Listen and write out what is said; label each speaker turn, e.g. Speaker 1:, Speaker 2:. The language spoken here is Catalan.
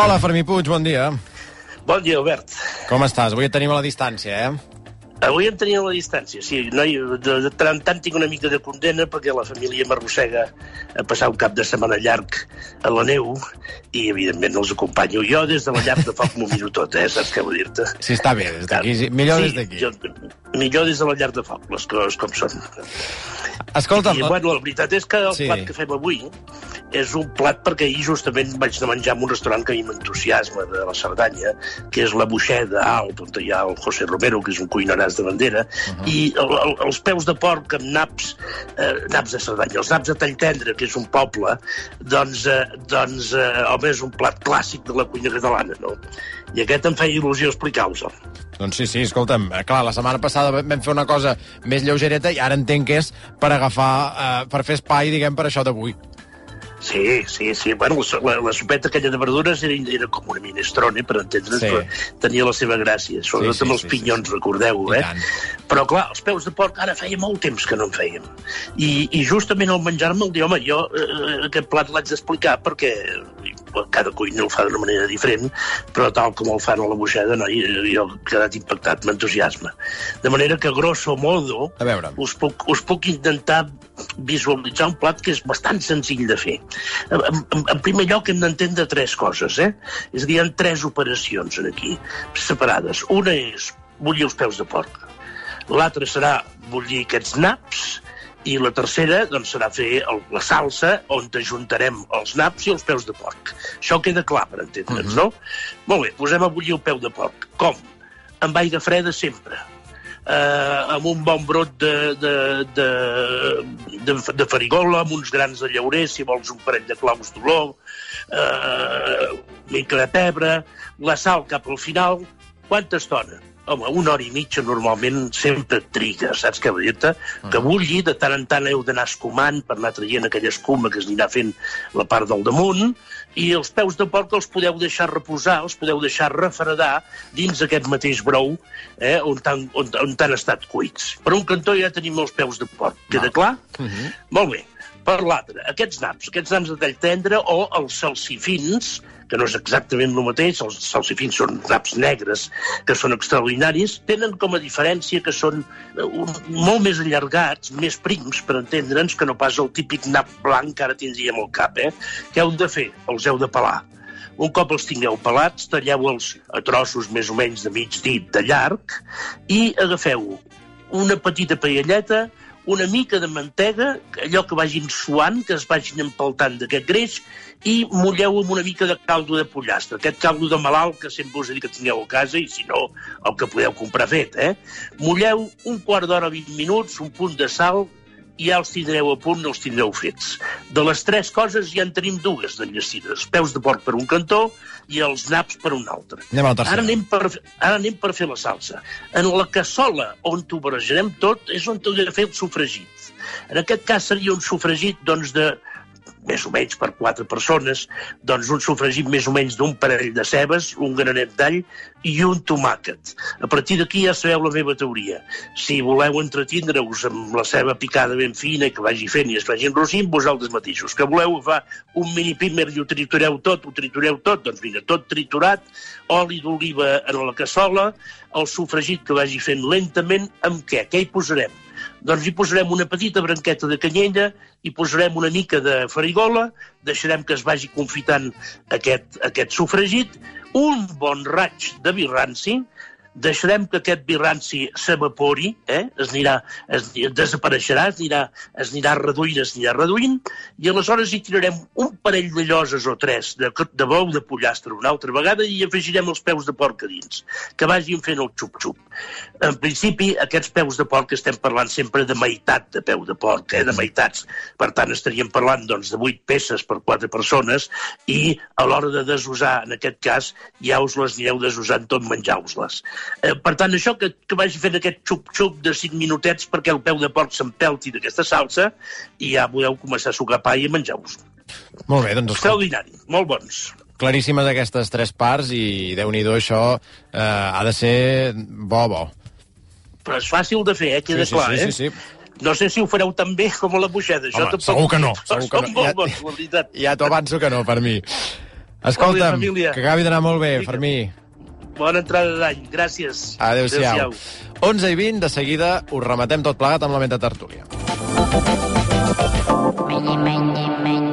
Speaker 1: Hola, Fermí Puig, bon dia.
Speaker 2: Bon dia, Albert.
Speaker 1: Com estàs? Avui et tenim a la distància, eh?
Speaker 2: Avui em tenia a la distància, sí. Noi, de, de tant tant tinc una mica de condena perquè la família m'arrossega a passar un cap de setmana llarg a la neu i, evidentment, els acompanyo jo des de la llar de foc m'ho miro tot, eh? Saps què vull dir-te?
Speaker 1: Sí, està bé, des d'aquí. sí. Millor des d'aquí.
Speaker 2: Millor des de la llar de foc, les coses com són.
Speaker 1: Escolta'm,
Speaker 2: I, bueno, la veritat és que el
Speaker 1: Sí.
Speaker 2: sí. plat que fem avui és un plat perquè ahir justament vaig de menjar en un restaurant que a mi m'entusiasma de la Cerdanya, que és la Buixeda Alt, on hi ha el José Romero, que és un cuinaràs de bandera, uh -huh. i el, el, els peus de porc amb naps, eh, naps de Cerdanya, els naps de Talltendre, que és un poble, doncs, eh, doncs eh, home, és un plat clàssic de la cuina catalana, no? I aquest em feia il·lusió explicar-vos-el.
Speaker 1: Doncs sí, sí, escolta'm, eh, clar, la setmana passada vam fer una cosa més lleugereta i ara entenc que és per agafar, eh, per fer espai, diguem, per això d'avui.
Speaker 2: Sí, sí, sí. Bueno, la, la, sopeta aquella de verdures era, era com una minestrone, per entendre's,
Speaker 1: Sí.
Speaker 2: però tenia la seva gràcia, sobretot
Speaker 1: Sí,
Speaker 2: sí, amb els
Speaker 1: sí,
Speaker 2: pinyons,
Speaker 1: sí, sí.
Speaker 2: recordeu-ho,
Speaker 1: I
Speaker 2: eh?
Speaker 1: tant.
Speaker 2: Però, clar, els peus de porc ara feia molt temps que no en fèiem. I, i justament al menjar-me el dir, home, jo eh, aquest plat l'haig d'explicar perquè eh, cada cuina el fa d'una manera diferent, però tal com el fan a la buixeda, no, i, jo he quedat impactat, m'entusiasma. De manera que, grosso modo,
Speaker 1: A veure.
Speaker 2: us puc, us puc intentar visualitzar un plat que és bastant senzill de fer. En, en, en primer lloc hem d'entendre tres coses, eh? És a dir, hi ha tres operacions aquí, separades. Una és bullir els peus de porc. L'altra serà bullir aquests naps, i la tercera doncs, serà fer el, la salsa on ajuntarem els naps i els peus de porc. Això queda clar, per entendre'ns, no? Molt bé, posem a bullir el peu de porc. Com? Amb aigua freda sempre eh, amb un bon brot de, de, de, de, de farigola, amb uns grans de llaurer, si vols un parell de claus d'olor, eh, mica de pebre, la sal cap al final. Quanta estona? Home, una hora i mitja normalment sempre triga, saps què vull dir-te? Que bulli, de tant en tant heu d'anar escumant per anar traient aquella escuma que es anirà fent la part del damunt, i els peus de porc els podeu deixar reposar, els podeu deixar refredar dins aquest mateix brou eh, on, tan, on, on han estat cuits. Per un cantó ja tenim els peus de porc. Queda clar? Uh -huh. Molt bé. Per l'altre, aquests naps, aquests naps de tall tendre o els salsifins, que no és exactament el mateix, els salsifins són naps negres, que són extraordinaris, tenen com a diferència que són eh, molt més allargats, més prims, per entendre'ns, que no pas el típic nap blanc que ara tindríem al cap, eh? Què heu de fer? Els heu de pelar. Un cop els tingueu pelats, talleu-els a trossos més o menys de mig dit de llarg i agafeu una petita paelleta, una mica de mantega, allò que vagin suant, que es vagin empaltant d'aquest greix, i mulleu amb una mica de caldo de pollastre, aquest caldo de malalt que sempre us he dit que tingueu a casa, i si no, el que podeu comprar fet, eh? Mulleu un quart d'hora, 20 minuts, un punt de sal, ja els tindreu a punt, els tindreu fets. De les tres coses ja en tenim dues d'enllestides. Peus de porc per un cantó i els naps per un altre.
Speaker 1: Anem a la tercera.
Speaker 2: Ara anem, per, ara anem per fer la salsa. En la cassola on ho barrejarem tot és on heu de fer el sofregit. En aquest cas seria un sofregit doncs, de més o menys per quatre persones, doncs un sofregit més o menys d'un parell de cebes, un granet d'all i un tomàquet. A partir d'aquí ja sabeu la meva teoria. Si voleu entretindre-us amb la ceba picada ben fina i que vagi fent i es vagi enrossint, vosaltres mateixos. Que voleu agafar un mini pimer i ho tritureu tot, ho tritureu tot, doncs vinga, tot triturat, oli d'oliva en la cassola, el sofregit que vagi fent lentament, amb què? Què hi posarem? Doncs hi posarem una petita branqueta de canyella, hi posarem una mica de farigola, deixarem que es vagi confitant aquest, aquest sofregit, un bon raig de vi ranci, deixarem que aquest vi ranci s'evapori, eh? es anirà, es, desapareixerà, es anirà, es anirà reduint, es anirà reduint, i aleshores hi tirarem un parell de lloses o tres de, de bou de pollastre una altra vegada i afegirem els peus de porc a dins, que vagin fent el xup-xup. En principi, aquests peus de porc estem parlant sempre de meitat de peu de porc, eh? de meitats. Per tant, estaríem parlant doncs, de 8 peces per 4 persones i a l'hora de desusar, en aquest cas, ja us les anireu desusant tot menjar-vos-les. Eh, per tant, això que, que vagi fent aquest xup-xup de 5 minutets perquè el peu de porc s'empelti d'aquesta salsa i ja podeu començar a sucar pa i a menjar-vos.
Speaker 1: Molt bé, doncs...
Speaker 2: Extraordinari, molt bons.
Speaker 1: Claríssimes aquestes tres parts i, déu nhi això eh, ha de ser bo, bo.
Speaker 2: Però és fàcil de fer, eh? Queda
Speaker 1: sí, sí,
Speaker 2: clar,
Speaker 1: sí,
Speaker 2: eh?
Speaker 1: Sí, sí.
Speaker 2: No sé si ho fareu tan bé com a la buixeda.
Speaker 1: Home, tampoc... segur que no.
Speaker 2: Segur
Speaker 1: que no.
Speaker 2: molt
Speaker 1: Ja,
Speaker 2: bons, la veritat.
Speaker 1: ja t'ho avanço que no, per mi. Escolta'm, que acabi d'anar molt bé. Fermí.
Speaker 2: Bona entrada d'any. Gràcies.
Speaker 1: Adéu-siau. 11 i 20, de seguida us rematem tot plegat amb la meta tertúlia.
Speaker 3: Menye, menye, menye.